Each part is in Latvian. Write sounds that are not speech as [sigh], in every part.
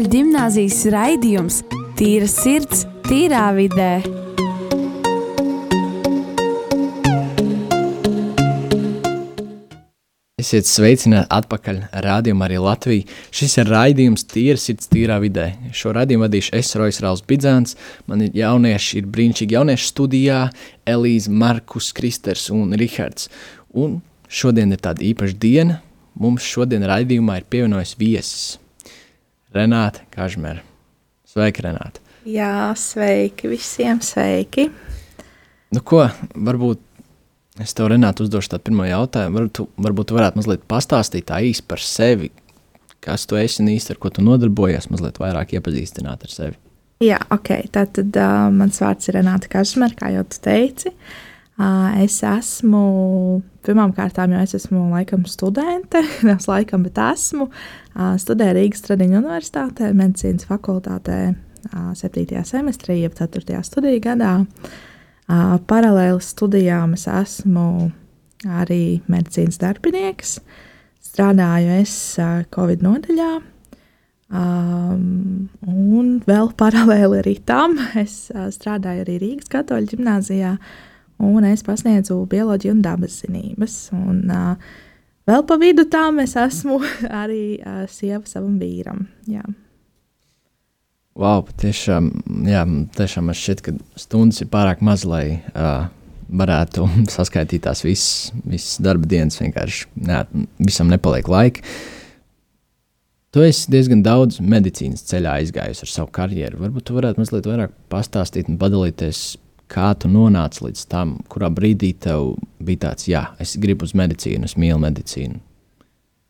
Katoļu gimnāzijas raidījums Tīra sirds, tīrā vidē. Esiet sveicināti atpakaļ rādījumā arī Latvijā. Šis ir raidījums Tīra sirds, tīrā vidē. Šo raidījumu vadīšu es, Rojas Rāls Bidzāns. Man ir jaunieši, ir brīnišķīgi jaunieši studijā, Elīze, Markus, Kristers un Rihards. Un šodien ir tāda īpaša diena. Mums šodien raidījumā ir pievienojis viesis Renāte Kažmere. Sveika, Renāte! Jā, sveiki visiem, sveiki! Nu ko, varbūt Es tev, Renāti, uzdošu tādu pirmo jautājumu. Varbūt tu, varbūt tu varētu mazliet pastāstīt tā īsti par sevi, kas tu esi un īsti ar ko tu nodarbojies, mazliet vairāk iepazīstināt ar sevi. Jā, ok. Tātad uh, mans vārds ir Renāta Kažmēra, kā jau tu teici. Uh, es esmu, pirmkārt, jau es esmu laikam studente, [laughs] nevis laikam, bet esmu. Uh, studēju Rīgas Tradiņu universitātē, medicīnas fakultātē, uh, 7. semestrī, jeb 4. studiju gadā. Uh, Paralēli studijām es esmu arī medicīnas darbinieks. Strādāju es Covid nodaļā, um, un vēl paralēli arī tam es strādāju arī Rīgas katoļu ģimnāzijā, un es pasniedzu bioloģiju un dabas zinības. Un, uh, vēl pa vidu tam es esmu [laughs] arī uh, sieva savam vīram. Jā. Wow, patiešām, jā, tiešām man šķiet, ka stundas ir pārāk maz, lai uh, varētu [laughs] saskaitīt tās visas, visas darba dienas. Vienkārši ne, visam nepaliek laika. Tu esi diezgan daudz medicīnas ceļā aizgājis ar savu karjeru. Varbūt tu varētu mazliet vairāk pastāstīt un padalīties, kā tu nonāci līdz tam, kurā brīdī tev bija tāds, jā, es gribu uz medicīnu, es mīlu medicīnu.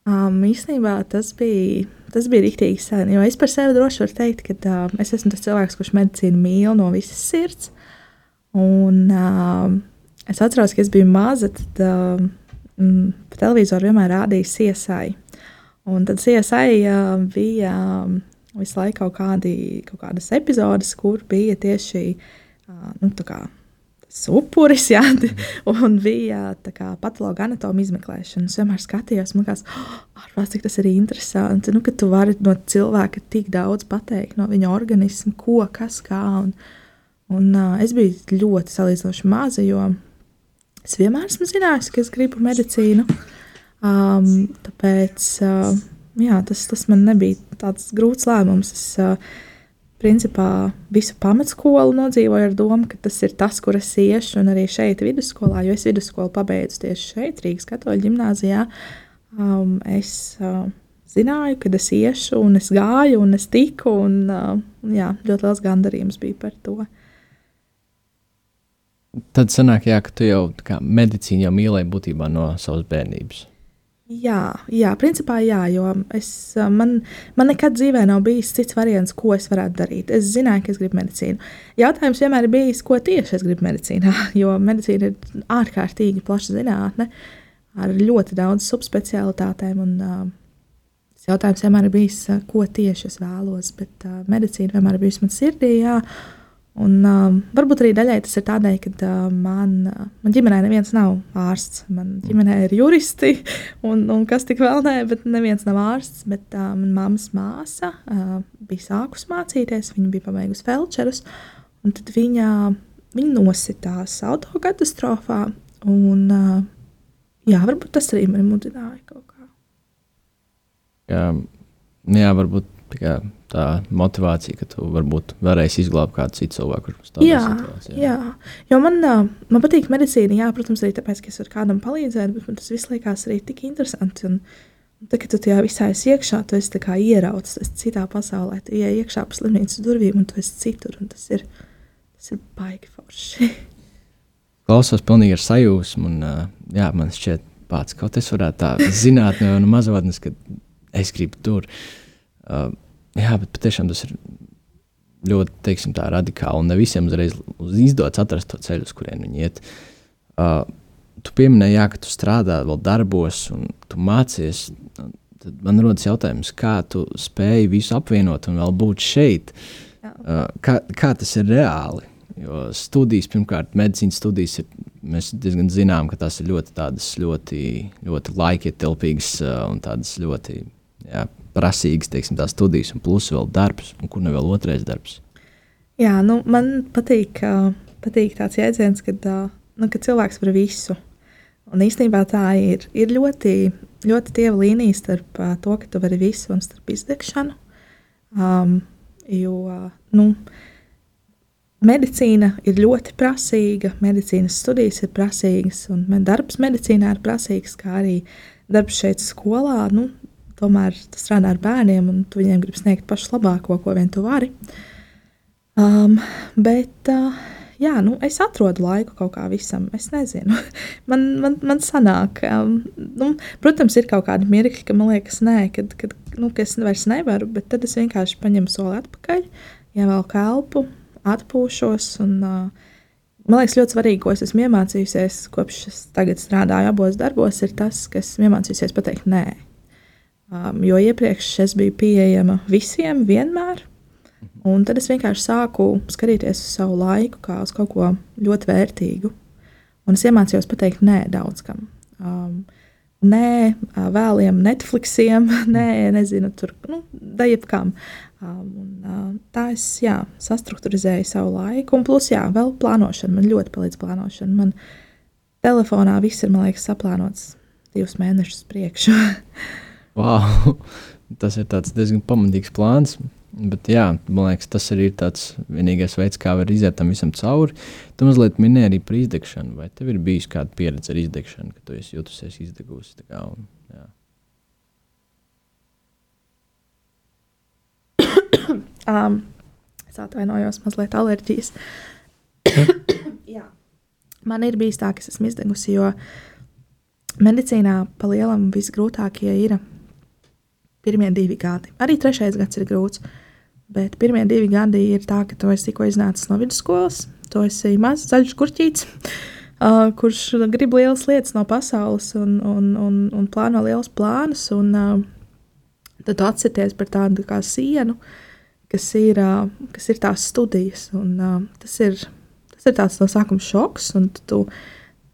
Um, īstenībā tas bija, tas bija rīktīgi sen, jo es par sevi droši varu teikt, ka uh, es esmu tas cilvēks, kurš medicīnu mīl no visas sirds. Un, uh, es atceros, ka es biju maza, tad mm, pa televizoru vienmēr rādīja CSI. Un tad CSI uh, bija uh, visu laiku kaut, kādi, kaut kādas epizodes, kur bija tieši uh, nu, upuris, jā, un bija kā, patologa anatoma izmeklēšana. Es vienmēr skatījos, man liekas, oh, cik tas ir interesanti. Nu, ka tu vari no cilvēka tik daudz pateikt, no viņa organisma, ko, kas, kā. Un, un, uh, es biju ļoti salīdzinoši maza, jo es vienmēr esmu zinājis, ka es gribu medicīnu. Um, tāpēc uh, jā, tas, tas man nebija tāds grūts lēmums. Es, uh, principā visu pamatskolu nodzīvoju ar domu, ka tas ir tas, kur es iešu, un arī šeit, vidusskolā, jo es vidusskolu pabeidzu tieši šeit, Rīgas katoļu gimnājā. Um, es uh, zināju, ka es iešu, un es gāju, un es tiku, un uh, jā, ļoti liels gandarījums bija par to. Tad sanāk, jā, ka tu jau medicīnu jau mīlēji būtībā no savas bērnības. Jā, jā, principā jā, jo es, man, man nekad dzīvē nav bijis cits variants, ko es varētu darīt. Es zināju, ka es gribu medicīnu. Jautājums vienmēr ir bijis, ko tieši es gribu medicīnā, [laughs] jo medicīna ir ārkārtīgi plaša zinātne ar ļoti daudz subspecialitātēm. Un, uh, jautājums vienmēr ir bijis, ko tieši es vēlos, bet uh, medicīna vienmēr ir bijusi man sirdī. Jā, Un, uh, varbūt arī daļai tas ir tādēļ, ka uh, man, uh, man ģimenē neviens nav ārsts. Man ģimenē ir juristi, [laughs] un, un kas tik vēl nē, bet neviens nav ārsts. Bet uh, manā mammas māsa uh, bija sākus mācīties, viņa bija pabeigusi felčerus, tad viņa, viņa nositās autokatastrofā. Un, uh, jā, varbūt tas arī man mudināja kaut kā. Jā, jā varbūt tā tā motivācija, ka tu varbūt varēsi izglābt kādu citu cilvēku. Jā, situācijā. jā, jo man, man patīk medicīna, jā, protams, arī tāpēc, ka es varu kādam palīdzēt, bet man tas viss liekas arī tik interesanti. Un, tad, kad tu tajā visā esi iekšā, tu esi ieraudzis, esi citā pasaulē, tu ienāc iekšā pa slimnīcas durvīm, un tu esi citur, un tas ir, tas ir baigi forši. [laughs] Klausos pilnīgi ar sajūsmu, un jā, man šķiet, pats kaut kas varētu tā [laughs] zināt no mazotnes, ka es gribu tur. Uh, Jā, bet patiešām tas ir ļoti teiksim, tā, radikāli. Un ne visiem uzreiz izdodas atrast to ceļu, uz kurien viņi iet. Uh, tu pieminēji, jā, ka tu strādā vēl darbos, un tu mācies. Tad man rodas jautājums, kā tu spēj visu apvienot un vēl būt šeit. Uh, kā, kā tas ir reāli? Jo studijas, pirmkārt, medicīnas studijas, ir, mēs diezgan zinām, ka tās ir ļoti, tādas, ļoti, ļoti laikietilpīgas un tādas ļoti jā, prasīgas, teiksim, tās studijas, un plus vēl darbs, un kur ne vēl otrais darbs. Jā, nu, man patīk, uh, patīk tāds jēdziens, kad, uh, nu, kad cilvēks var visu. Un īstenībā tā ir, ir ļoti, ļoti tieva līnija starp uh, to, ka tu vari visu un starp izdegšanu. Um, jo, uh, nu, medicīna ir ļoti prasīga, medicīnas studijas ir prasīgas, un darbs medicīnā ir prasīgs, kā arī darbs šeit skolā. Nu, tomēr tas strādā ar bērniem, un tu viņiem gribi sniegt pašu labāko, ko vien tu vari. Um, bet, uh, jā, nu, es atrodu laiku kaut kā visam. Es nezinu, [laughs] man, man, man sanāk, um, nu, protams, ir kaut kādi mirkļi, ka man liekas, nē, kad, kad, nu, ka es vairs nevaru, bet tad es vienkārši paņemu soli atpakaļ, ievelku elpu, atpūšos. Un, uh, Man liekas, ļoti svarīgi, ko es esmu iemācījusies, kopš es tagad strādāju abos darbos, ir tas, ka esmu iemācījusies pateikt nē. Um, jo iepriekš es biju pieejama visiem vienmēr, Un tad es vienkārši sāku skatīties uz savu laiku kā uz kaut ko ļoti vērtīgu. Un es iemācījos pateikt nē daudz kam. Um, nē, vēliem Netflixiem, [laughs] nē, nezinu, tur, nu, dajabkam. Um, uh, tā es, jā, sastruktūrizēju savu laiku. Un plus, jā, vēl plānošana. Man ļoti palīdz plānošana. Man telefonā viss ir, man liekas, saplānots divus mēnešus priekšu. [laughs] wow! [laughs] Tas ir diezgan pamatīgs plāns. Bet, jā, man liekas, tas arī ir tāds vienīgais veids, kā var iziet tam visam cauri. Tu mazliet minēji arī par izdegšanu. Vai tev ir bijusi kāda pieredze ar izdegšanu, ka tu esi jutusies izdegusi? Kā, un, jā. [coughs] um, es atvainojos, mazliet alerģijas. [coughs] jā. Man ir bijis tā, ka es esmu izdegusi, jo medicīnā pa lielam visgrūtākie ir pirmie divi gadi. Arī trešais gads ir grūts. Bet pirmie divi gadi ir tā, ka tu esi tikko iznācis no vidusskolas, tu esi mazs zaļš kurķītis, [laughs] uh, kurš grib lielas lietas no pasaules un, un, un, un plāno liels plānus. Un, uh, tad tu atceries par tādu kā sienu, kas ir, uh, kas ir tās studijas. Un, uh, tas, ir, tas ir tāds no sākuma šoks, un tu, tu,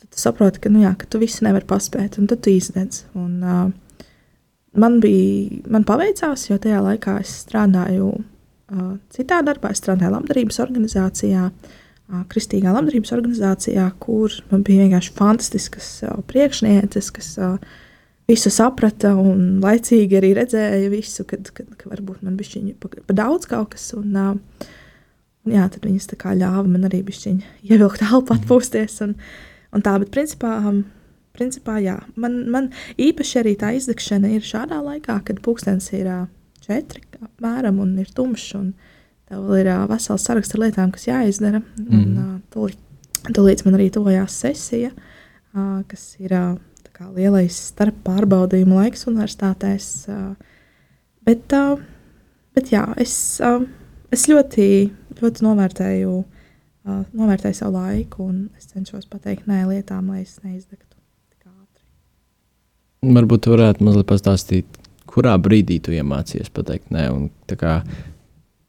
tu saproti, ka, nu, jā, ka tu visu nevari paspēt, un tad tu izdedz. Un, uh, man bija, man paveicās, jo tajā laikā es strādāju citā darbā. Es strādāju labdarības organizācijā, Kristīgā labdarības organizācijā, kur man bija vienkārši fantastiskas priekšnieces, kas visu saprata un laicīgi arī redzēja visu, kad, kad, kad varbūt man bija pa, pa daudz kaut kas. Un, un jā, tad viņas ļāva man arī ievilkt [laughs] elpu, atpūsties. Un, un tā, bet principā, principā jā, man, man īpaši arī tā izdegšana ir šādā laikā, kad pūkstens ir četri apmēram, un ir tumšs. Un tev ir vesels saraksts ar lietām, kas jāizdara. Mm. Un, uh, tūlīt, tūlīt man arī tuvojās sesija, kas ir kā, lielais starp pārbaudījumu laiks universitātēs. Bet, bet jā, es, es ļoti, ļoti novērtēju, novērtēju savu laiku, un es cenšos pateikt nē lietām, lai es neizdegtu. Varbūt jūs varētu mazliet pastāstīt, kurā brīdī tu iemācījies pateikt nē, un kā,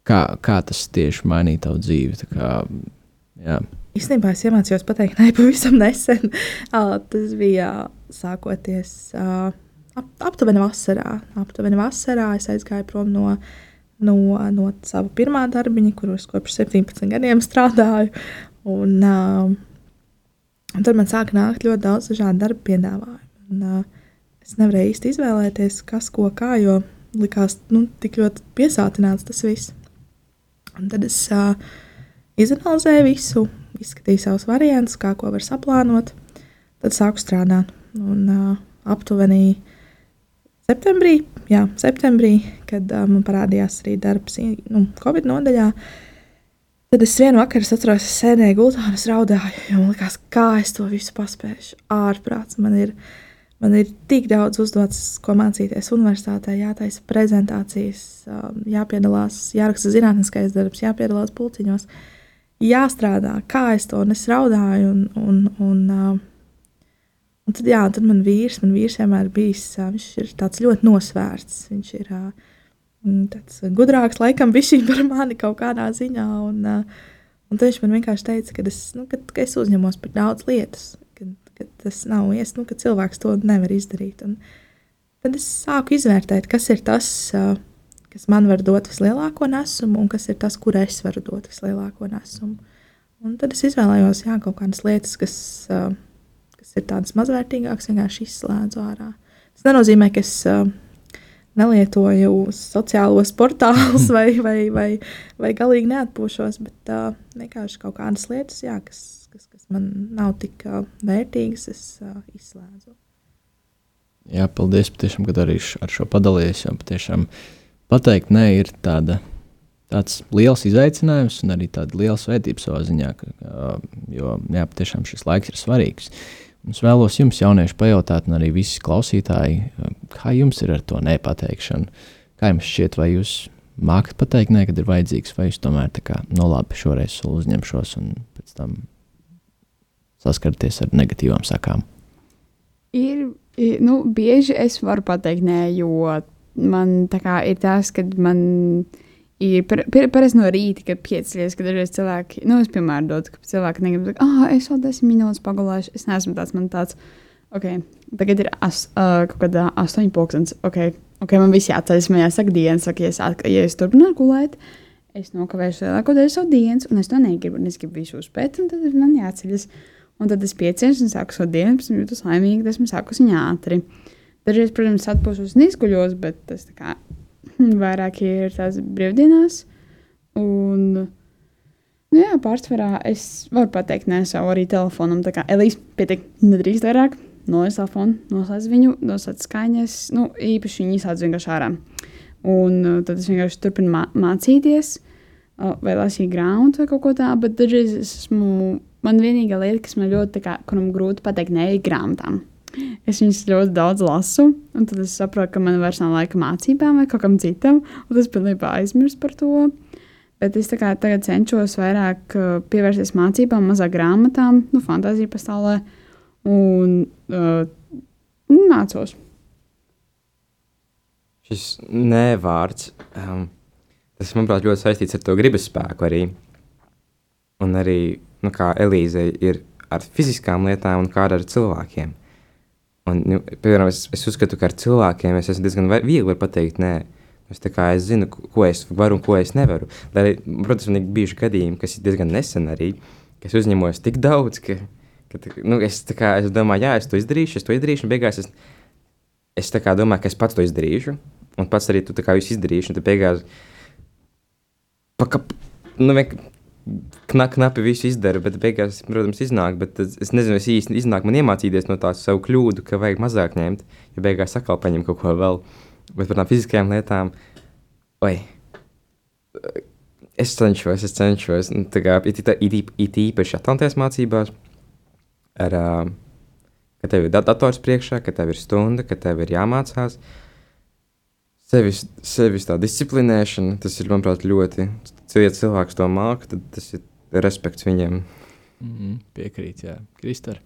kā, kā tas tieši mainīja tavu dzīvi? Kā, jā. Īstenībā es iemācījos pateikt nē pavisam nesen. [laughs] Tas bija sākoties ap, aptuveni vasarā. Aptuveni vasarā es aizgāju prom no, no, no sava pirmā darbiņa, kurus kopš 17 gadiem strādāju. Un, uh, un tad man sāka nākt ļoti daudz dažādu darbu piedāvājumu. Un, uh, Es nevarēju īsti izvēlēties, kas ko kā, jo likās nu, tik ļoti piesātināts tas viss. Un tad es uh, izanalizēju visu, izskatīju savus variantus, kā ko var saplānot. Tad sāku strādāt. Un uh, aptuveni septembrī, jā, septembrī kad uh, man parādījās arī darbs nu, Covid nodaļā, Tad es vienu vakaru atceros, es sēdēju gultā un es raudāju. Man liekas, kā es to visu paspēju. Ārprāts man ir Man ir tik daudz uzdots, ko mācīties universitātē, jātaisa prezentācijas, um, jāpiedalās, jāraksta zinātniskais darbs, jāpiedalās pulciņos, jāstrādā, kā es to nesraudāju. Un, un, un, um, un tad, jā, tad man vīrs, man vīrs vienmēr bijis, uh, viņš ir tāds ļoti nosvērts, viņš ir uh, mm, tāds gudrāks, laikam, bišķiņ par mani kaut kādā ziņā. Un, uh, un viņš man vienkārši teica, ka es, nu, ka, ka es uzņemos par daudz lietas ka tas nav iespējams, nu, ka cilvēks to nevar izdarīt. Un tad es sāku izvērtēt, kas ir tas, kas man var dot vislielāko nesumu, un kas ir tas, kur es varu dot vislielāko nesumu. Un tad es izvēlējos jā, kaut kādas lietas, kas, kas ir tādas mazvērtīgākas, vienkārši izslēdzu ārā. Tas nenozīmē, ka es nelietoju sociālos portālus [laughs] vai, vai, vai, vai galīgi neatpūšos, bet uh, vienkārši kaut kādas lietas, jā, kas man nav tik vērtīgas, es uh, izslēdzu. Jā, paldies, patiešām, kad arī ar šo padalījies. Jo patiešām pateikt, nē, ir tāda, tāds liels izaicinājums un arī tāda liela svētība savā ziņā, ka, jo jā, patiešām šis laiks ir svarīgs. Es vēlos jums, jaunieši, pajautāt, un arī visi klausītāji, kā jums ir ar to nepateikšanu? Kā jums šķiet, vai jūs mākat pateikt, nē, kad ir vajadzīgs, vai jūs tomēr tā kā, no nu labi, šoreiz uzņemšos un pēc tam saskarties ar negatīvām sakām? Ir nu, bieži es varu pateikt, nē, jo man tā kā ir tas, ka man ir parasti no rīta, kad piecēlies, kad dažreiz cilvēki, nu, es piemēram dodu, ka cilvēki negrib teikt, ah, es vēl desmit minūtes pagulēšu, es neesmu tāds, man tāds, ok, tagad ir as, uh, kaut kādā astoņu pulkstens, ok, ok, man viss jāatceļas, man jāsaka dienas, saka, ja es, at, ja es turpinu gulēt, es nokavēšu lielāko daļu savu dienas, un es to negribu, es gribu visu uzspēt, un tad man jāceļas. Un tad es piecienos un sāku savu dienu, pēc tam jūtos laimīgi, tas man sākus viņa ātri. Dažreiz, protams, atpūšos un izguļos, bet tas kā, vairāk ir tās brīvdienās. Un, nu jā, pārsvarā es varu pateikt, nē, savu arī telefonam. Tā kā Elīze pietiek, nedrīkst vairāk. Noslēdz telefonu, noslēdz viņu, noslēdz skaņas. Nu, īpaši viņi izslēdz vienkārši ārā. Un uh, tad es vienkārši turpinu mā mācīties, uh, vai lasīt grāmatu vai kaut ko tādu. Bet dažreiz es esmu Man vienīgā lieta, kas man ļoti, kā, kuram grūti pateikt, nē, ir grāmatām. Es viņas ļoti daudz lasu, un tad es saprotu, ka man vairs nav laika mācībām vai kaut kam citam, un es pilnībā aizmirsu par to. Bet es kā, tagad cenšos vairāk uh, pievērsties mācībām, mazāk grāmatām, nu, fantāzija pasaulē, un uh, mācos. Šis nevārds, um, tas, manuprāt, ļoti saistīts ar to gribas spēku arī. Un arī nu, kā Elīze ir ar fiziskām lietām un kāda ar cilvēkiem. Un, nu, piemēram, es, es uzskatu, ka ar cilvēkiem es esmu diezgan viegli pateikt, nē, es, kā, es zinu, ko es varu un ko es nevaru. Lai, protams, man ir bijuši gadījumi, kas ir diezgan nesen arī, ka es uzņemos tik daudz, ka, ka nu, es, kā, es domāju, jā, es to izdarīšu, es to izdarīšu, un beigās es, es kā, domāju, ka es pats to izdarīšu, un pats arī tu kā, izdarīšu, un tad beigās. Paka, nu, kna, knapi visu izdaru, bet beigās, protams, iznāk. Bet es nezinu, es īsti iznāk man iemācīties no tās savu kļūdu, ka vajag mazāk ņemt, ja beigās atkal paņem kaut ko vēl. Bet par tām fiziskajām lietām, oi, es cenšos, es cenšos. Nu, kā, it, it, it, it īpaši atlanties mācībās, ar, ka tev ir dators priekšā, ka tev ir stunda, ka tev ir jāmācās. Sevis, sevis tā disciplinēšana, tas ir, manuprāt, ļoti ja cilvēks to māca, tad tas ir respekts viņiem. Mm -hmm, piekrīt, jā, Kristāna.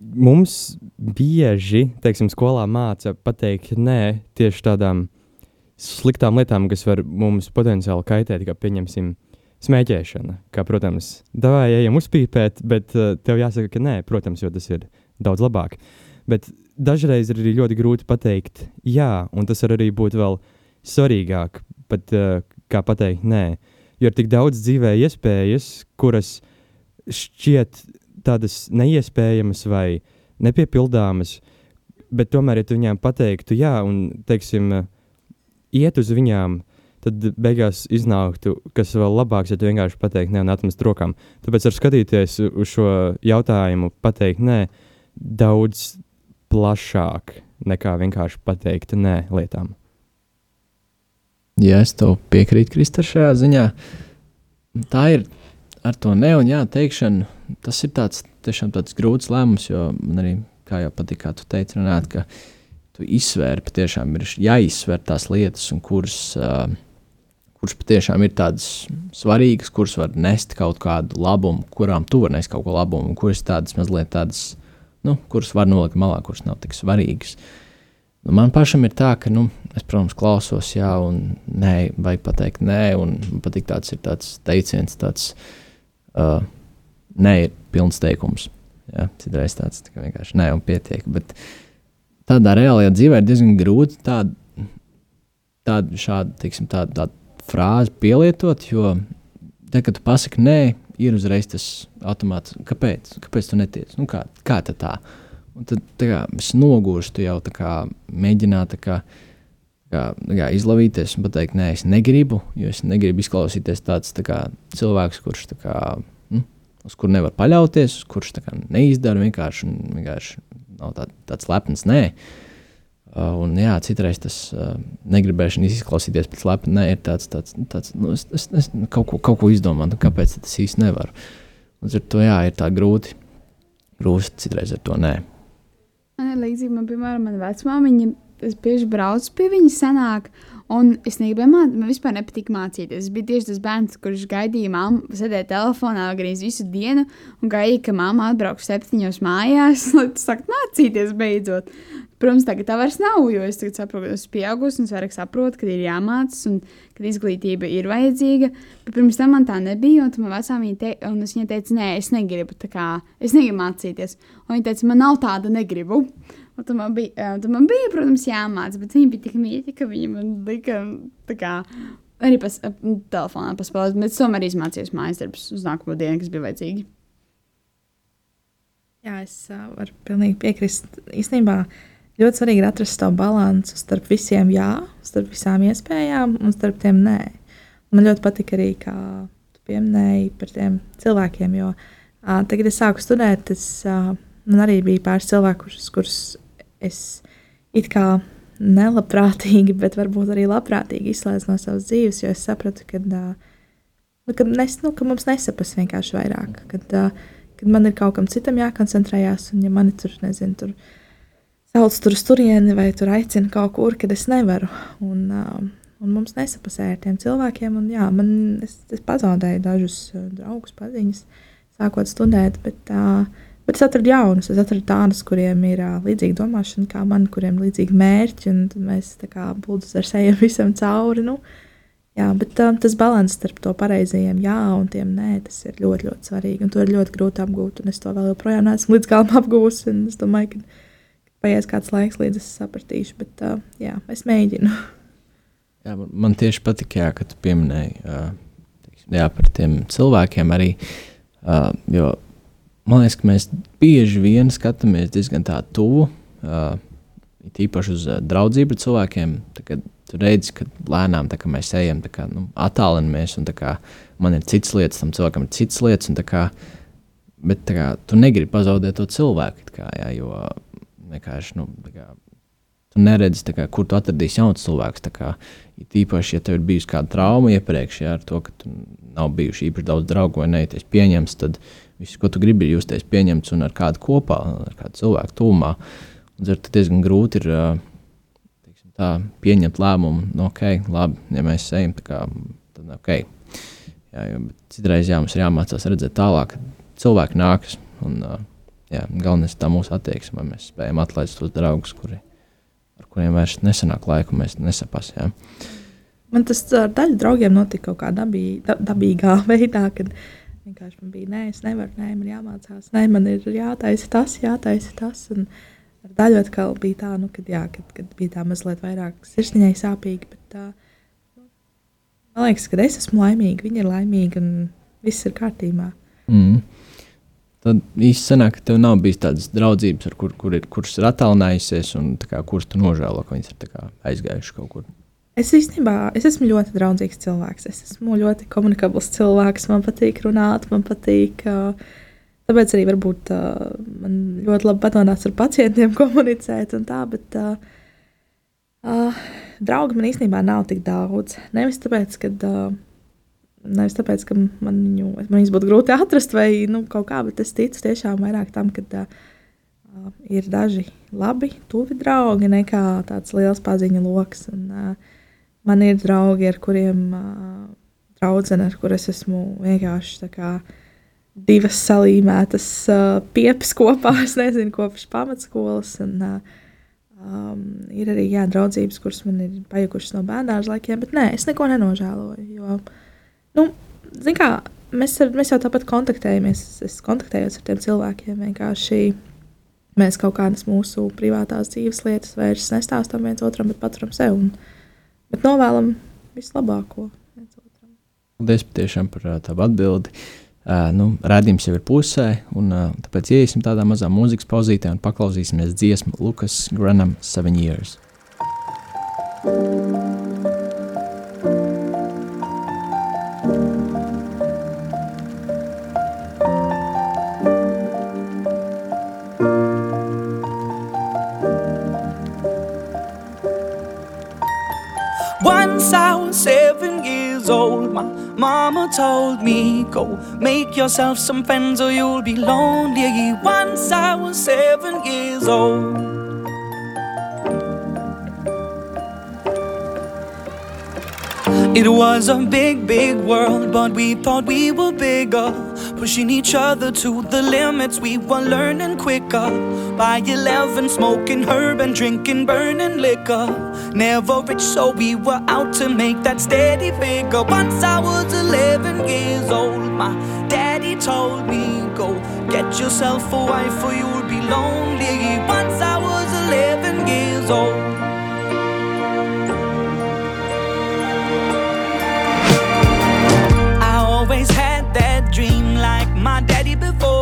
Mums bieži, teiksim, skolā māca pateikt nē tieši tādām sliktām lietām, kas var mums potenciāli kaitēt, kā pieņemsim smēķēšana. Kā, protams, davai ejam uzpīpēt, bet uh, tev jāsaka, ka nē, protams, jo tas ir daudz labāk. Bet dažreiz ir arī ļoti grūti pateikt jā, un tas var arī būt vēl svarīgāk, pat uh, kā pateikt nē jo ir tik daudz dzīvē iespējas, kuras šķiet tādas neiespējamas vai nepiepildāmas, bet tomēr, ja tu viņām pateiktu, jā, un, teiksim, iet uz viņām, tad beigās iznāktu, kas vēl labāks, ja tu vienkārši pateiktu nē un atmest rokām. Tāpēc ar skatīties uz šo jautājumu, pateikt nē, daudz plašāk nekā vienkārši pateikt nē lietām. Jā, es tev piekrītu, Kristā, šajā ziņā. Tā ir ar to ne un jā, teikšanu. Tas ir tāds, tiešām tāds grūts lēmums, jo man arī, kā jau patīk, kā tu teici, Renāt, ka tu izsvēri, patiešām ir jāizsver tās lietas, un kuras, uh, kuras patiešām ir tādas svarīgas, kuras var nest kaut kādu labumu, kurām tu vari nest kaut ko labumu, un kuras tādas mazliet tādas, nu, kuras var nolikt malā, kuras nav tik svarīgas. Uh, man pašam ir tā, ka nu, es, protams, klausos, jā, un nē, vajag pateikt, nē, un man patīk tāds tāds teiciens, tāds uh, nē, ir pilns teikums. Jā, citreiz tāds tā vienkārši nē, un pietiek. Bet tādā reālajā dzīvē ir diezgan grūti tādu, tādu šādu, teiksim, tādu, tādu frāzi pielietot, jo tad, kad tu pasaki nē, ir uzreiz tas automāts, kāpēc, kāpēc tu netiec, nu kā, kā tā tā. Un tad kā, es nogurstu jau kā mēģināt kā, kā, kā izlavīties un pateikt, nē, es negribu, jo es negribu izklausīties tāds tā kā, cilvēks, kurš kā, nu, uz kuru nevar paļauties, kurš kā, neizdara vienkārši, vienkārši nav tā, tāds lepns, nē. Uh, un, jā, citreiz tas uh, negribēšana izklausīties pēc lepna, nē, ir tāds, tāds, tāds nu, es, es, es kaut, ko, kaut ko izdomāju, nu, kāpēc tas īsti nevaru. Līdz ar to, jā, ir tā grūti, grūti citreiz ar to nē. Man ir līdzīgi, man, piemēram, mana vecmāmiņa, es bieži braucu pie viņas senāk, un es negribēju man vispār nepatika mācīties. Es biju tieši tas bērns, kurš gaidīja mammu, sēdēja telefonā gandrīz visu dienu, un gaidīja, ka mamma atbrauks septiņos mājās, [laughs] lai tu sāktu mācīties beidzot. Protams, tagad tā vairs nav, jo es saprotu, ka esmu pieaugusi un es vairāk saprotu, ka ir jāmācās un ka izglītība ir vajadzīga. Bet pirms tam man tā nebija, un man vecā viņa te, un es viņai teicu, nē, es negribu, kā, es negribu mācīties. Un viņa teica, man nav tāda, negribu. Un tad man, bija, tad man bija, protams, jāmācās, bet viņa bija tik mīļa, ka viņa man lika kā, arī pas, telefonā paspēlēt. Bet tomēr izmācījos mājas darbus uz nākamo dienu, kas bija vajadzīgi. Jā, es uh, varu pilnīgi piekrist. Īstenībā ļoti svarīgi ir atrast to līdzsvaru starp visiem jā, starp visām iespējām un starp tiem nē. Man ļoti patīk arī, kā tu pieminēji par tiem cilvēkiem, jo uh, tagad, kad es sāku studēt, es, uh, man arī bija pāris cilvēku, kurus, kurus es it kā nelabprātīgi, [laughs] bet varbūt arī labprātīgi izslēdzu no savas dzīves, jo es sapratu, ka, uh, ka, nes, nu, ka mums nesaprast vienkārši vairāk. Kad, kad man ir kaut kam citam jākoncentrējās, un ja mani tur, nezinu, tur sauc tur turieni vai tur aicina kaut kur, kad es nevaru. Un, un mums nesapasēja ar tiem cilvēkiem, un jā, man, es, es pazaudēju dažus draugus, paziņas, sākot studēt, bet, uh, bet es atradu jaunus, es atradu tādus, kuriem ir uh, līdzīga domāšana kā man, kuriem ir līdzīgi mērķi, un mēs tā kā būdus ar sejam [laughs] visam cauri, nu, Jā, bet um, tas līdzsvars starp to pareizajiem jā un tiem nē, tas ir ļoti, ļoti svarīgi. Un to ir ļoti grūti apgūt. Un es to vēl joprojām neesmu līdz galam [laughs] apgūlis. Es domāju, ka paies kāds laiks, līdz es sapratīšu, bet uh, jā, es mēģinu. [laughs] Jā, man tieši patika, jā, ka tu pieminēji uh, teiksim, jā, par tiem cilvēkiem arī. Uh, jo man liekas, ka mēs bieži vien skatāmies diezgan tā tuvu, uh, īpaši uz uh, draudzību cilvēkiem. Redzi, ka lēnām kā, mēs ejam, kā, nu, attālinamies, un kā, man ir citas lietas, tam cilvēkam ir citas lietas. Kā, bet kā, tu negribi pazaudēt to cilvēku. Kā, jā, jo vienkārši nu, kā, tu neredzi, kā, kur tu atradīsi jauns cilvēks. Kā, Tīpaši, ja tev ir bijusi kāda trauma iepriekš, ja ar to, ka tu nav bijuši īpaši daudz draugu vai neities pieņemts, tad viss, ko tu gribi, ir justies pieņemts un ar kādu kopā, ar kādu cilvēku tūmā. Un tad diezgan grūti ir teiksim, tā, pieņemt lēmumu, nu, ok, labi, ja mēs ejam, kā, tad ok. Jā, jo, citreiz jā, mums ir jāmācās redzēt tālāk, cilvēki nākas. Un, jā, galvenais ir tā mūsu attieksme, vai mēs spējam atlaist tos draugus, kuri, ar kuriem vairs nesanāk laiku, mēs nesapasām. Man tas ar daļu draugiem notika kaut kā dabī, da, dabīgā [laughs] veidā, kad vienkārši man bija, nē, es nevaru, nē, man jāmācās, nē, man ir jātaisa tas, jātaisa tas. Un ar daļu atkal bija tā, nu, kad, jā, kad, kad bija tā mazliet vairāk sirsniņai sāpīgi, bet tā, nu, man liekas, ka es esmu laimīga, viņa ir laimīga un viss ir kārtībā. Mm. Tad īstenībā sanāk, ka tev nav bijis tādas draudzības, kur, kur ir, kuras ir attālinājusies, un kā, kuras tu nožēlo, ka viņas ir aizgājušas kaut kur. Es īstenībā es esmu ļoti draudzīgs cilvēks. Es esmu ļoti komunikabls cilvēks. Man patīk runāt, man patīk. Tāpēc arī varbūt man ļoti labi patīk ar pacientiem [laughs] komunicēt. Tā, bet uh, draugi man īstenībā nav tik daudz. Nevis tāpēc, ka. Uh, Nevis tāpēc, ka man, viņu, man viņus būtu grūti atrast vai nu, kaut kā, bet es ticu tiešām vairāk tam, ka uh, ir daži labi, tuvi draugi nekā tāds liels paziņu lokus. Uh, man ir draugi, ar kuriem uh, draudzene, ar kuriem es esmu vienkārši kā, divas salīmētas uh, piepas kopā. [laughs] Es nezinu, kopš pamatskolas. Un, uh, Um, ir arī jā, draudzības, kuras man ir pajukušas no bērnās laikiem, bet nē, es neko nenožēloju. Jo, uh, Nu, kā, mēs, ar, mēs jau tāpat kontaktējamies. Es kontaktējos ar tiem cilvēkiem. Vienkārši mēs kaut kādas mūsu privātās dzīves lietas vairs nestāstām viens otram, bet paturam sev. Un, bet novēlam vislabāko. viens otram. Paldies patiešām par tavu atbildi. Uh, nu, Rādījums jau ir pusē, un uh, tāpēc iesim tādā mazā mūzikas pauzītē un paklausīsimies dziesmu Lukas Granam Seven Years. Once told me, Go make yourself some friends or you'll be lonely. Once I was seven years old. It was a big, big world, but we thought we were bigger. Pushing each other to the limits, we were learning quicker. By 11, smoking herb and drinking burning liquor. Never rich, so we were out to make that steady figure. Once I was 11 years old, my daddy told me, Go get yourself a wife or you'll be lonely. Once I was 11 years old. I always had that dream like my daddy before.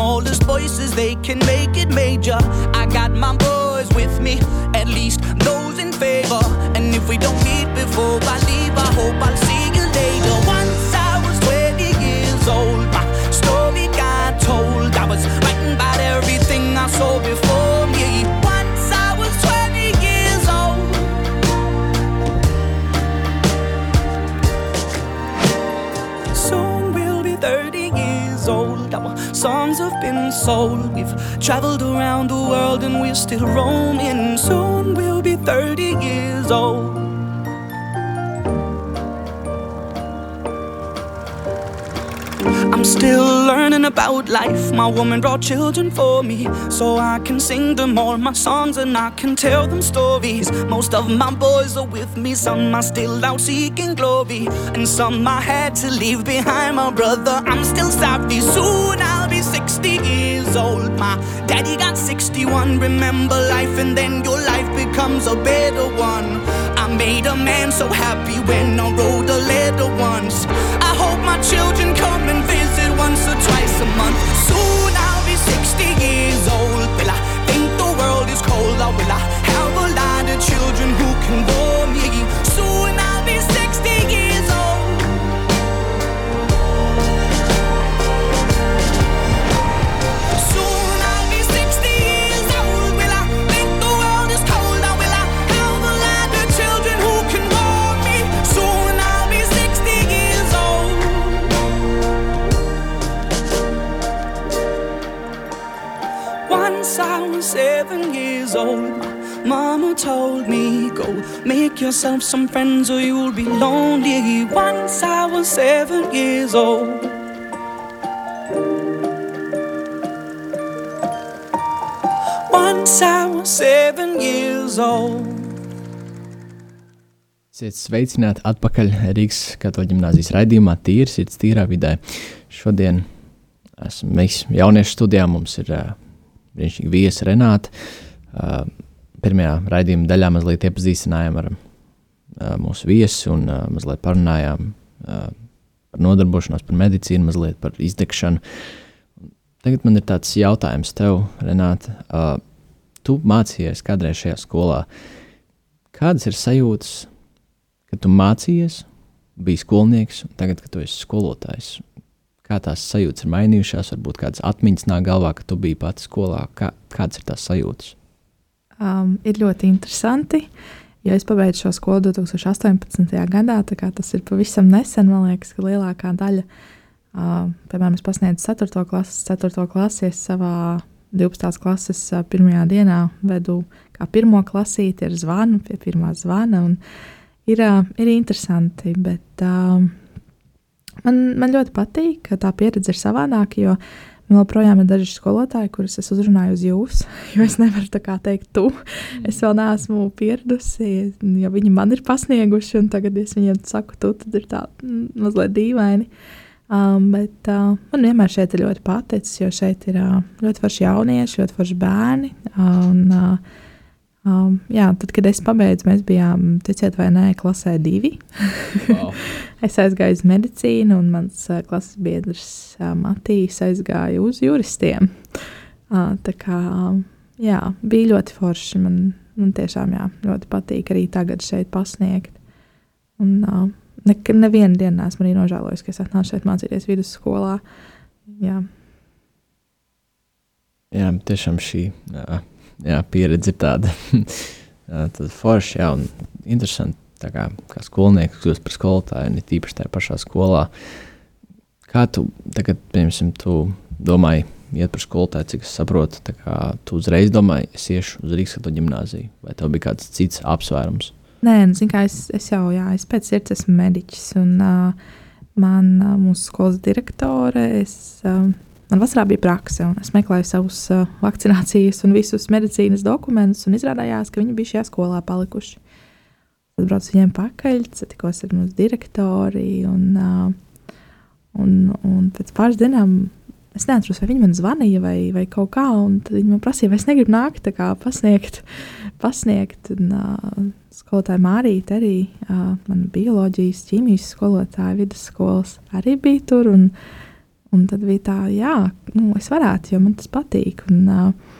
smallest voices, they can make it major. I got my boys with me, at least those in favor. And if we don't meet before I leave, I hope I'll see you later. Once I was 20 years old, my story got told. I was writing about everything I saw songs have been sold. We've traveled around the world and we're still roaming. Soon we'll be 30 years old. I'm still learning about life. My woman brought children for me, so I can sing them all my songs and I can tell them stories. Most of my boys are with me, some are still out seeking glory, and some I had to leave behind. My brother, I'm still sorry. Soon I'll be 60 years old. My daddy got 61. Remember life, and then your life becomes a better one. I made a man so happy when I wrote a letter once. I hope my children once or twice a month. Seven years old, my mama told me, Go make yourself some friends or you'll be lonely. Once I was seven years old. Once I was seven years old. Esiet sveicināti atpakaļ Rīgas katoļu ģimnāzijas raidījumā Tīrs ir tīrā vidē. Šodien esam mēs jauniešu studijā, mums ir uh, brīnišķīgi viesi Renāta. Uh, pirmajā raidījuma daļā mazliet iepazīstinājām ar uh, mūsu viesi un uh, mazliet parunājām uh, par nodarbošanos, par medicīnu, mazliet par izdegšanu. Tagad man ir tāds jautājums tev, Renāta. Uh, tu mācījies kādreiz šajā skolā. Kādas ir sajūtas, kad tu mācījies, biji skolnieks, un tagad, kad tu esi skolotājs? Kā tās sajūtas ir mainījušās, varbūt kādas atmiņas nāk galvā, ka tu biji pats skolā. Kā, kādas ir tās sajūtas? Um, ir ļoti interesanti. Jo es pabeidzu šo skolu 2018. gadā, kā tas ir pavisam nesen. Man liekas, ka lielākā daļa Uh, piemēram, es pasniedzu 4. klases, 4. klasi, es savā 12. klases uh, pirmajā dienā vedu kā pirmo klasīti ar zvanu pie pirmā zvana. Ir, uh, ir interesanti, bet uh, man, man ļoti patīk, ka tā pieredze ir savādāka, jo man joprojām ir daži skolotāji, kurus es uzrunāju uz jūs, [laughs] jo es nevaru tā kā teikt, tu. Es vēl neesmu pieradusi, jo viņi man ir pasnieguši, un tagad es viņiem saku, tu, tad ir tā mm, mazliet dīvaini. Um, bet uh, man vienmēr šeit ir ļoti paticis, jo šeit ir uh, ļoti forši jaunieši, ļoti forši bērni. Un, uh, um, jā, tad, kad es pabeidzu, mēs bijām, ticiet vai nē, klasē divi. wow. [laughs] es aizgāju uz medicīnu, un mans uh, klases biedrs uh, Matīs aizgāja uz juristiem. Uh, tā kā um, jā, bija ļoti forši. Man, man tiešām jā, ļoti patīk arī tagad šeit pasniegt. Un, uh, Nekad nevienu dienu neesmu arī nožēlojis, ka es atnācu šeit mācīties vidusskolā. Jā, jā tiešām šī jā, jā, pieredze ir tāda, [laughs] tāda forša jā, un interesanta. Kā, kā skolnieks kļūst par skolotāju, un tīpaši tajā pašā skolā. Kā tu tagad, piemēram, tu domāji, iet par skolotāju, cik es saprotu, kā tu uzreiz domāji, es iešu uz Rīgas gimnāziju, vai tev bija kāds cits apsvērums? Nē, nu, kā, es, es jau jā, es pēc sirds esmu mediķis. Un, uh, man, uh, mūsu skolas direktore, es, uh, man vasarā bija prakse, un es meklēju savus uh, vakcinācijas un visus medicīnas dokumentus, un izrādījās, ka viņi bija šajā skolā palikuši. Tad braucu viņiem pakaļ, satikos ar mūsu direktori, un, uh, un, un pēc pāris dienām es neatceros, vai viņi man zvanīja vai, vai kaut kā, un tad viņi man prasīja, vai es negribu nākt, kā pasniegt, [laughs] pasniegt. Un, uh, skolotāja Mārīte arī, uh, mana bioloģijas, ķīmijas skolotāja vidusskolas arī bija tur, un, un tad bija tā, jā, nu, es varētu, jo man tas patīk, un uh,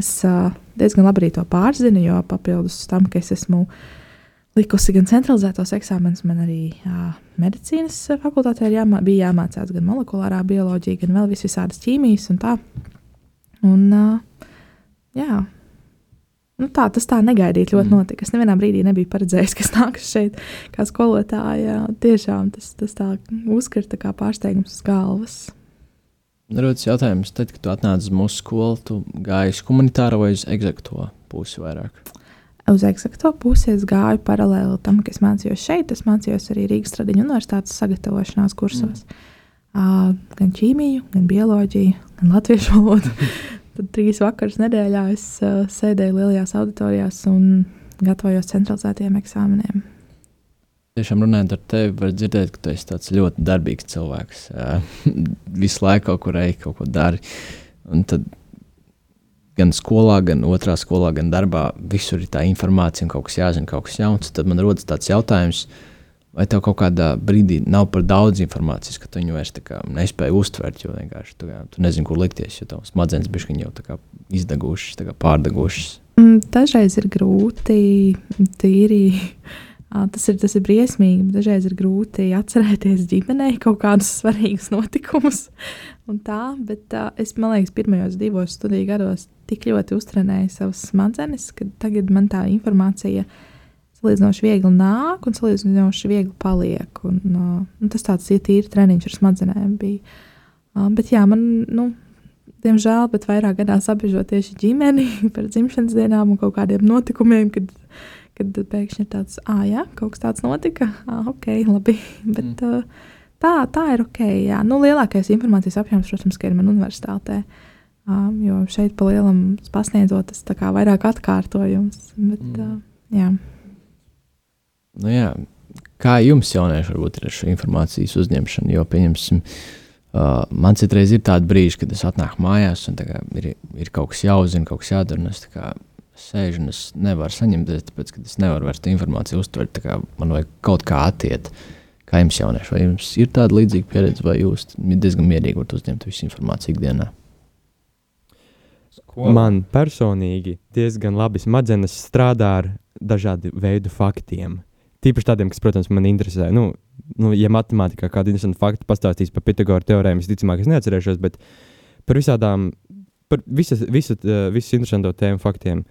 es uh, diezgan labi to pārzinu, jo papildus tam, ka es esmu uh, likusi gan centralizētos eksāmenus, man arī jā, medicīnas fakultātē jāmā, bija jāmācās gan molekulārā bioloģija, gan vēl visādas ķīmijas un tā. Un, jā, nu tā, tas tā negaidīti ļoti mm. notika. Es nevienā brīdī nebiju paredzējis, ka es [laughs] nāku šeit kā skolotāja. Tiešām tas, tas tā uzkrita kā pārsteigums uz galvas. Rodas jautājums, tad, kad tu atnāci uz mūsu skolu, tu gāji uz humanitāro vai uz egzekto pusi vairāk? uz eksakto pusi es gāju paralēli tam, ka es mācījos šeit. Es mācījos arī Rīgas Tradiņu universitātes sagatavošanās kursos. Mm. Uh, gan ķīmiju, gan bioloģiju, gan latviešu valodu. [laughs] Tad trīs vakarus nedēļā es uh, sēdēju lielajās auditorijās un gatavojos centralizētiem eksāmeniem. Tiešām runājot ar tevi, var dzirdēt, ka tu esi tāds ļoti darbīgs cilvēks. Uh, [laughs] visu laiku kaut kur ej, kaut ko dari. Un tad gan skolā, gan otrā skolā, gan darbā. Visur ir tā informācija un kaut kas jāzina, kaut kas jauns. Tad man rodas tāds jautājums, vai tev kaut kādā brīdī nav par daudz informācijas, ka tu viņu vairs nespēji uztvert, jo vienkārši tu, jā, tu nezini, kur likties, jo tavs smadzenes bišķiņi jau izdegušas, pārdegušas. Mm, dažreiz ir grūti tīri Tas ir, tas ir briesmīgi, bet dažreiz ir grūti atcerēties ģimenei kaut kādus svarīgus notikumus. Tā, bet uh, es domāju, ka pirmajos divos studiju gados tik ļoti uztrenēju savas smadzenes, ka tagad man tā informācija salīdzinoši viegli nāk un salīdzinoši viegli paliek. Un, uh, un tas tāds ir tīri treniņš ar smadzenēm. Bija. Uh, bet jā, man, nu, diemžēl, bet vairāk gadās apbežot tieši ģimeni [laughs] par dzimšanas dienām un kaut kādiem notikumiem, kad kad pēkšņi ir tāds, ah, jā, kaut kas tāds notika, ah, ok, labi. [laughs] Bet, mm. uh, tā, tā ir ok. Jā. Nu, lielākais informācijas apjoms, protams, ir man universitātē. Um, jo šeit pa lielam pasniedzot, tas kā vairāk atkārtojums. Bet, mm. uh, jā. Nu, jā. Kā jums, jaunieši, varbūt ir ar šo informācijas uzņemšanu? Jo, pieņemsim, uh, man citreiz ir tādi brīži, kad es atnāku mājās un ir, ir kaut kas jāuzzina, kaut kas jādara. Un es kā, sēžu un es nevaru saņemt, tāpēc, ka es nevaru vairs informāciju uztvert. Man vajag kaut kā attiekt. Kā jums, jaunieši, vai jums ir tāda līdzīga pieredze, vai jūs diezgan mierīgi varat uzņemt visu informāciju ikdienā? Skola. Man personīgi diezgan labi smadzenes strādā ar dažādu veidu faktiem. Tīpaši tādiem, kas, protams, man interesē. Nu, nu, ja matemātikā kāda interesanta fakta pastāstīs par Pitagora teorēmu, visticamāk, es neatcerēšos, bet par visādām, par visas, visas, visas interesanto tēmu faktiem.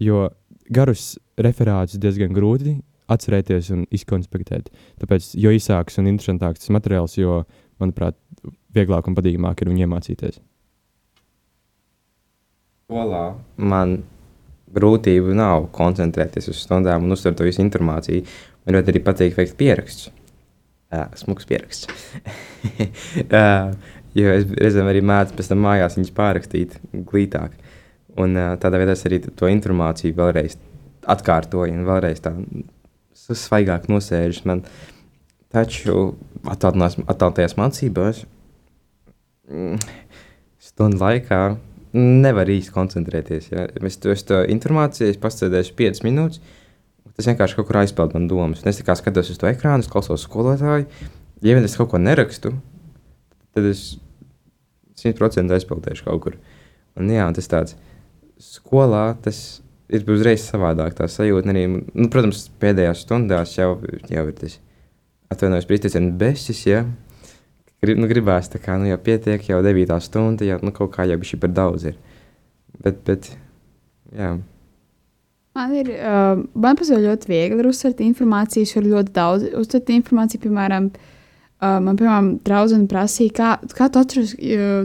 Jo garus referātus diezgan grūti atcerēties un izkonspektēt. Tāpēc, jo īsāks un interesantāks tas materiāls, jo manuprāt, vieglāk un patīkamāk ir viņu iemācīties. Skolā man grūtību nav koncentrēties uz stundām un uztvert visu informāciju. Man ļoti arī patīk veikt pierakstus. Uh, smuks pieraksts. uh, [laughs] jo es reizēm arī mēdzu pēc tam mājās viņus pārrakstīt glītāk. Un uh, tādā veidā es arī to informāciju vēlreiz atkārtoju un vēlreiz tā svaigāk nosēžu. Man taču attālinātajās mācībās mm, stundu laikā nevar īsti koncentrēties. Ja? Es to, es to informāciju es pasēdēšu 5 minūtes, tas vienkārši kaut kur aizpeld man domas. Un es tikai skatos uz to ekrānu, klausos skolotāju. Ja vien es kaut ko nerakstu, tad es 100% aizpeldēšu kaut kur. Un, jā, tas tāds skolā tas ir uzreiz savādāk. Tā sajūta arī, nu, protams, pēdējās stundās jau, jau ir tas atvainojos izteicienu besis. Ja? grib, nu, gribās tā kā, nu, jau pietiek, jau 9 stunda, jau nu, kaut kā jau bija par daudz. Ir. Bet, bet, jā. Man ir, uh, man ļoti viegli uzsvērt informāciju, es varu ļoti daudz uztvert informāciju, piemēram, uh, man, piemēram, draudzene prasīja, kā, kā tu atceries,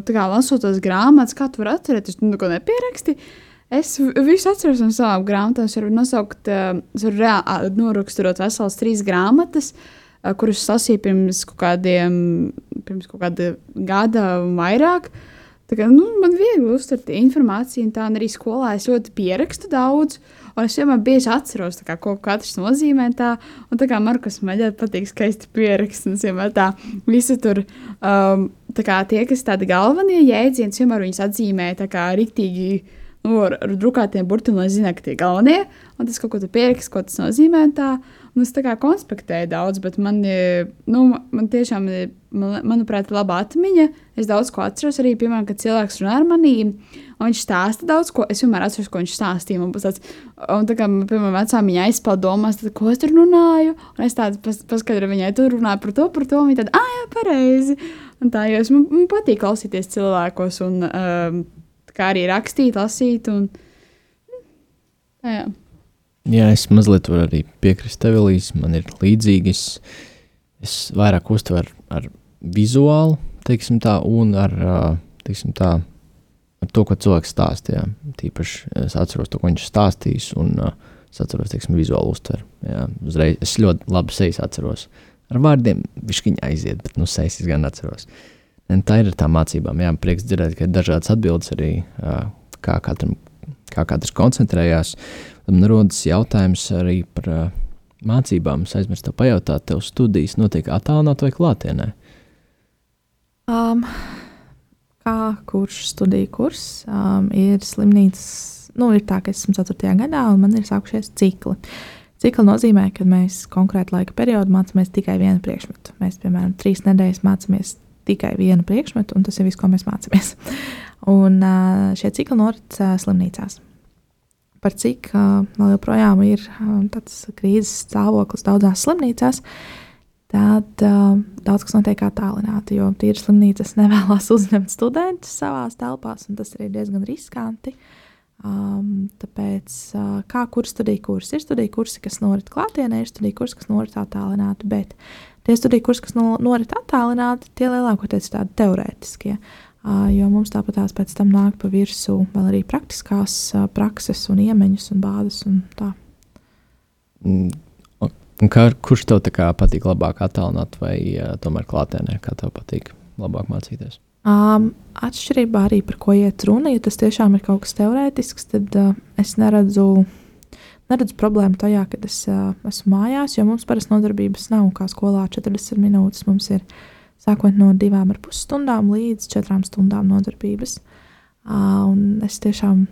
kā lasot tos grāmatas, kā tu vari atcerēties, tu neko nepieraksti. Es visu atceros no savām grāmatām, es varu nosaukt, uh, es varu reāli noraksturot veselas trīs grāmatas, uh, kurus lasīju pirms kaut kādiem, pirms kaut kāda gada un vairāk. Tā kā, nu, man ir viegli uztvert informāciju, un tā un arī skolā es ļoti pierakstu daudz. Un es vienmēr bieži atceros, kā, ko katrs nozīmē. Tā, un tā kā Markus man ļoti patīk skaisti pierakstīt, un vienmēr tā visu tur, um, tā kā tie, kas tādi galvenie jēdzieni, vienmēr viņus atzīmē tā kā riktīgi. Nu, ar, drukātiem burtiem, lai zinātu, ka tie galvenie, un tas kaut ko pierakstu, ko tas nozīmē. Tā. Nu, es tā kā konspektēju daudz, bet man, nu, man tiešām, man, manuprāt, ir laba atmiņa. Es daudz ko atceros arī, piemēram, kad cilvēks runā ar maniem. Viņš stāsta daudz ko. Es vienmēr atceros, ko viņš stāstīja. Man tāds, un tā kā, piemēram, vecā viņa aizpeld domās, tad, ko es tur runāju. Un es tādu pas, paskaidroju viņai, tur runāju par to, par to. Viņa tāda, ah, jā, pareizi. Un tā, jo es, man, man patīk klausīties cilvēkos un um, kā arī rakstīt, lasīt. Un, tā, jā. Jā, es mazliet varu arī piekrist tev, Elīze. Man ir līdzīgi. Es, es vairāk uztveru ar vizuālu, teiksim tā, un ar, teiksim tā, ar to, ko cilvēks stāstīja. Tīpaši es atceros to, ko viņš stāstīs, un es atceros, teiksim, vizuālu uztveru. Jā, uzreiz es ļoti labi sejas atceros. Ar vārdiem viņš viņa aiziet, bet nu sejas gan atceros. Un tā ir tā mācībām. Jā, prieks dzirdēt, ka ir dažādas atbildes arī, kā katram, kā katrs koncentrējās. Man rodas jautājums arī par mācībām. Es aizmirsu te pajautāt, tev studijas notiek attālināti vai klātienē? Um, kā kurš studiju kurs um, ir slimnīcas? Nu, ir tā, ka esmu 4. gadā un man ir sākušies cikli. Cikli nozīmē, ka mēs konkrēti laika periodu mācāmies tikai vienu priekšmetu. Mēs, piemēram, trīs nedēļas mācāmies tikai vienu priekšmetu, un tas ir viss, ko mēs mācāmies. Un uh, šie cikli norit uh, slimnīcās par cik vēl joprojām ir tāds krīzes stāvoklis daudzās slimnīcās, tad daudz kas notiek attālināti, jo tīri slimnīcas nevēlas [laughs] uzņemt studentus savā telpās, un tas ir diezgan riskanti. Um, tāpēc, uh, kā kur studiju kursi, ir studiju kursi, kas norit klātienē, ir studiju kursi, kas norit attālināti, bet tie studiju kursi, kas no, norit attālināti, tie lielākoties ir tādi teorētiskie. Uh, jo mums tāpat tās pēc tam nāk pa virsmu vēl arī praktiskās prakses un iemaņas un bāzes un tā. Mm, un kā, kurš tev patīk labāk attēlot vai tomēr klātienē, kā tev patīk labāk mācīties? Um, atšķirībā arī par ko iet runa, ja tas tiešām ir kaut kas teorētisks, tad uh, es neredzu, neredzu problēmu tajā, kad es uh, esmu mājās, jo mums parasti nodarbības nav kā skolā 40 minūtes. Mums ir uh, sākot no divām ar pus stundām līdz četrām stundām nodarbības. Un es tiešām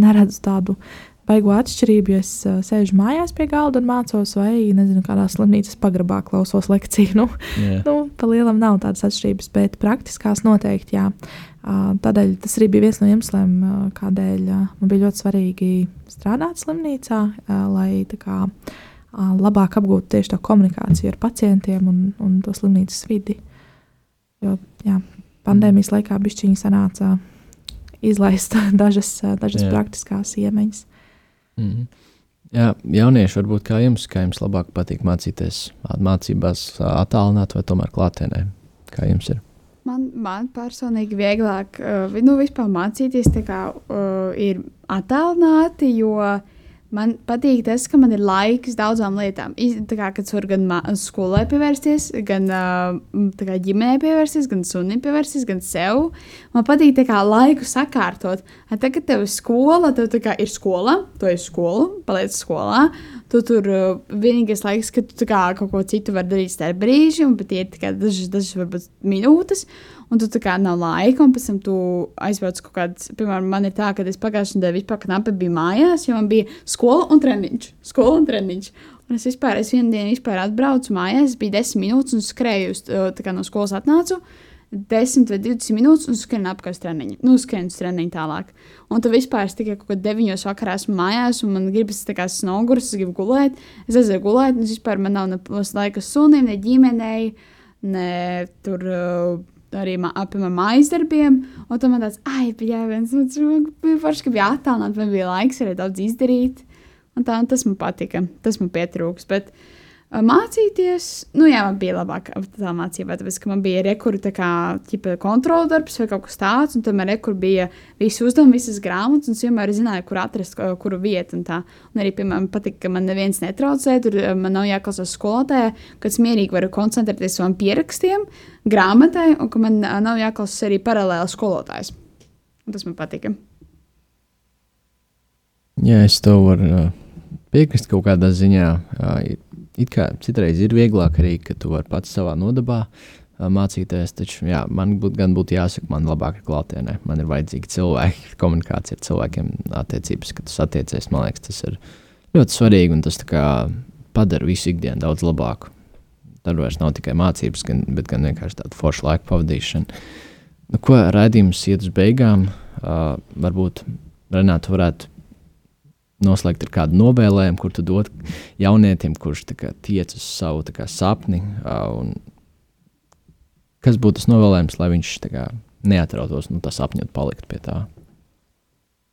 neredzu tādu baigo atšķirību, ja es sēžu mājās pie galda un mācos, vai, nezinu, kādā slimnīcas pagrabā klausos lekciju. [laughs] Nu, yeah. nu, pa lielam nav tādas atšķirības, bet praktiskās noteikti jā. Tādēļ tas arī bija viens no iemesliem, kādēļ man bija ļoti svarīgi strādāt slimnīcā, lai kā, labāk apgūtu tieši to komunikāciju ar pacientiem un, un to slimnīcas vidi. Jo jā, pandēmijas laikā bišķiņi sanāca izlaist [laughs] dažas, dažas jā. praktiskās iemaņas. Mm -hmm. Jā, jaunieši, varbūt kā jums, kā jums labāk patīk mācīties mācībās, attālināt vai tomēr klātienē? Kā jums ir? Man, man personīgi vieglāk, uh, nu, vispār mācīties kā uh, ir attālināti, jo man patīk tas, ka man ir laiks daudzām lietām. Tā kā, kad es varu gan skolai pievērsties, gan kā ģimenei pievērsties, gan sunim pievērsties, gan sev. Man patīk kā laiku sakārtot. Tad, kad tev ir skola, tev kā ir skola, tu esi skola, paliec skolā. Tu tur vienīgais laiks, kad tu kā kaut ko citu vari darīt, tas ir brīži, un pat ir tikai dažas, dažas varbūt minūtes, un tu tā kā nav laika, un pēc tam tu aizbrauc kaut kāds, piemēram, man ir tā, ka es pagājušajā nedēļā vispār knapi biju mājās, jo man bija skola un treniņš, skola un treniņš. Un es vispār, es vienu dienu vispār atbraucu mājās, biju desmit minūtes un skrēju, tā kā no skolas atnācu. 10 vai 20 minūtes, un skrienu apkārt treniņu. Nu, skrienu uz treniņu tālāk. Un tad vispār es tikai kaut kādā 9 vakarā esmu mājās, un man gribas tā kā snogurs, es gribu gulēt. Es aizēju gulēt, un vispār man nav ne laika sunim, ne ģimenei, ne tur. Uh, Arī apgādājot maizdarbiem, un tam tāds, ah, bija viens no tiem, ka bija attālināts, man bija laiks arī daudz izdarīt. Un tā, un tas man patika, tas man pietrūks. Bet uh, mācīties, nu jā, man bija labāk tā mācība, tāpēc, ka man bija rekuru tā kā ķipa kontrola darbs vai kaut kas tāds, un tad man rekur bija visi uzdevumi, visas grāmatas, un es vienmēr zināju, kur atrast kuru vietu un tā. Un arī, piemēram, patika, ka man neviens netraucē, tur man nav jāklausās skolotājai, ka es mierīgi varu koncentrēties uz saviem pierakstiem, grāmatai, un ka man nav jāklausās arī paralēli skolotājs. Un tas man patika. Jā, es to varu uh, piekrist kaut kādā ziņā. It kā citreiz ir vieglāk arī, ka tu vari pats savā nodabā mācīties, taču jā, man būt, gan būtu jāsaka, man labāk ir klātienē. Man ir vajadzīgi cilvēki, [laughs] komunikācija ar cilvēkiem, attiecības, kad tu satiecies. Man liekas, tas ir ļoti svarīgi un tas padara visu ikdienu daudz labāku. Tad vairs nav tikai mācības, gan, bet gan vienkārši tāda forša laika pavadīšana. Nu, ko raidījums iet uz beigām? Uh, varbūt Renāta varētu noslēgt ar kādu novēlējumu, kur tu dod jaunietim, kurš kā, tiec uz savu kā, sapni. Un kas būtu tas novēlējums, lai viņš kā, neatrautos no tā sapņa un paliktu pie tā?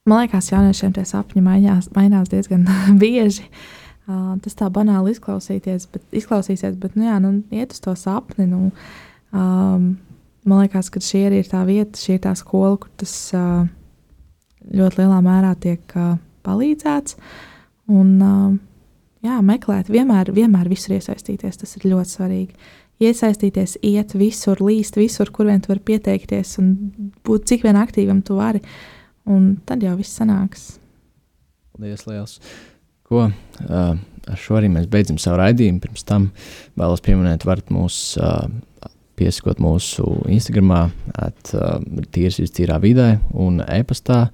Man liekas, jauniešiem tie sapņi mainās, mainās diezgan [laughs] bieži. Uh, tas tā banāli izklausīties, bet, izklausīsies, bet nu, jā, nu, iet uz to sapni. Nu, um, man liekas, ka šī arī ir tā vieta, šī ir tā skola, kur tas uh, ļoti lielā mērā tiek uh, palīdzēts. Un, uh, jā, meklēt, vienmēr, vienmēr visur iesaistīties, tas ir ļoti svarīgi. Iesaistīties, iet visur, līst visur, kur vien tu vari pieteikties un būt cik vien aktīvam tu vari. Un tad jau viss sanāks. Paldies, liels! Ko? Uh, ar šo arī mēs beidzam savu raidījumu. Pirms tam vēlos pieminēt, varat mūs uh, piesakot mūsu Instagram, at uh, tīrā vidē un e-pastā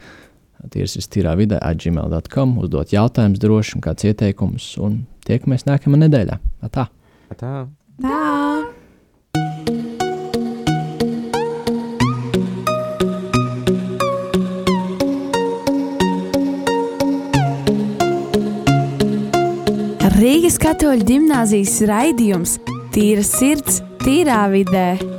tīras tīrā vidē at gmail.com, uzdot jautājumus droši un kāds ieteikums, un tiekamies nākamā nedēļā. Tā! Tā. Tā! Rīgas katoļu gimnāzijas raidījums Tīra sirds, tīrā vidē.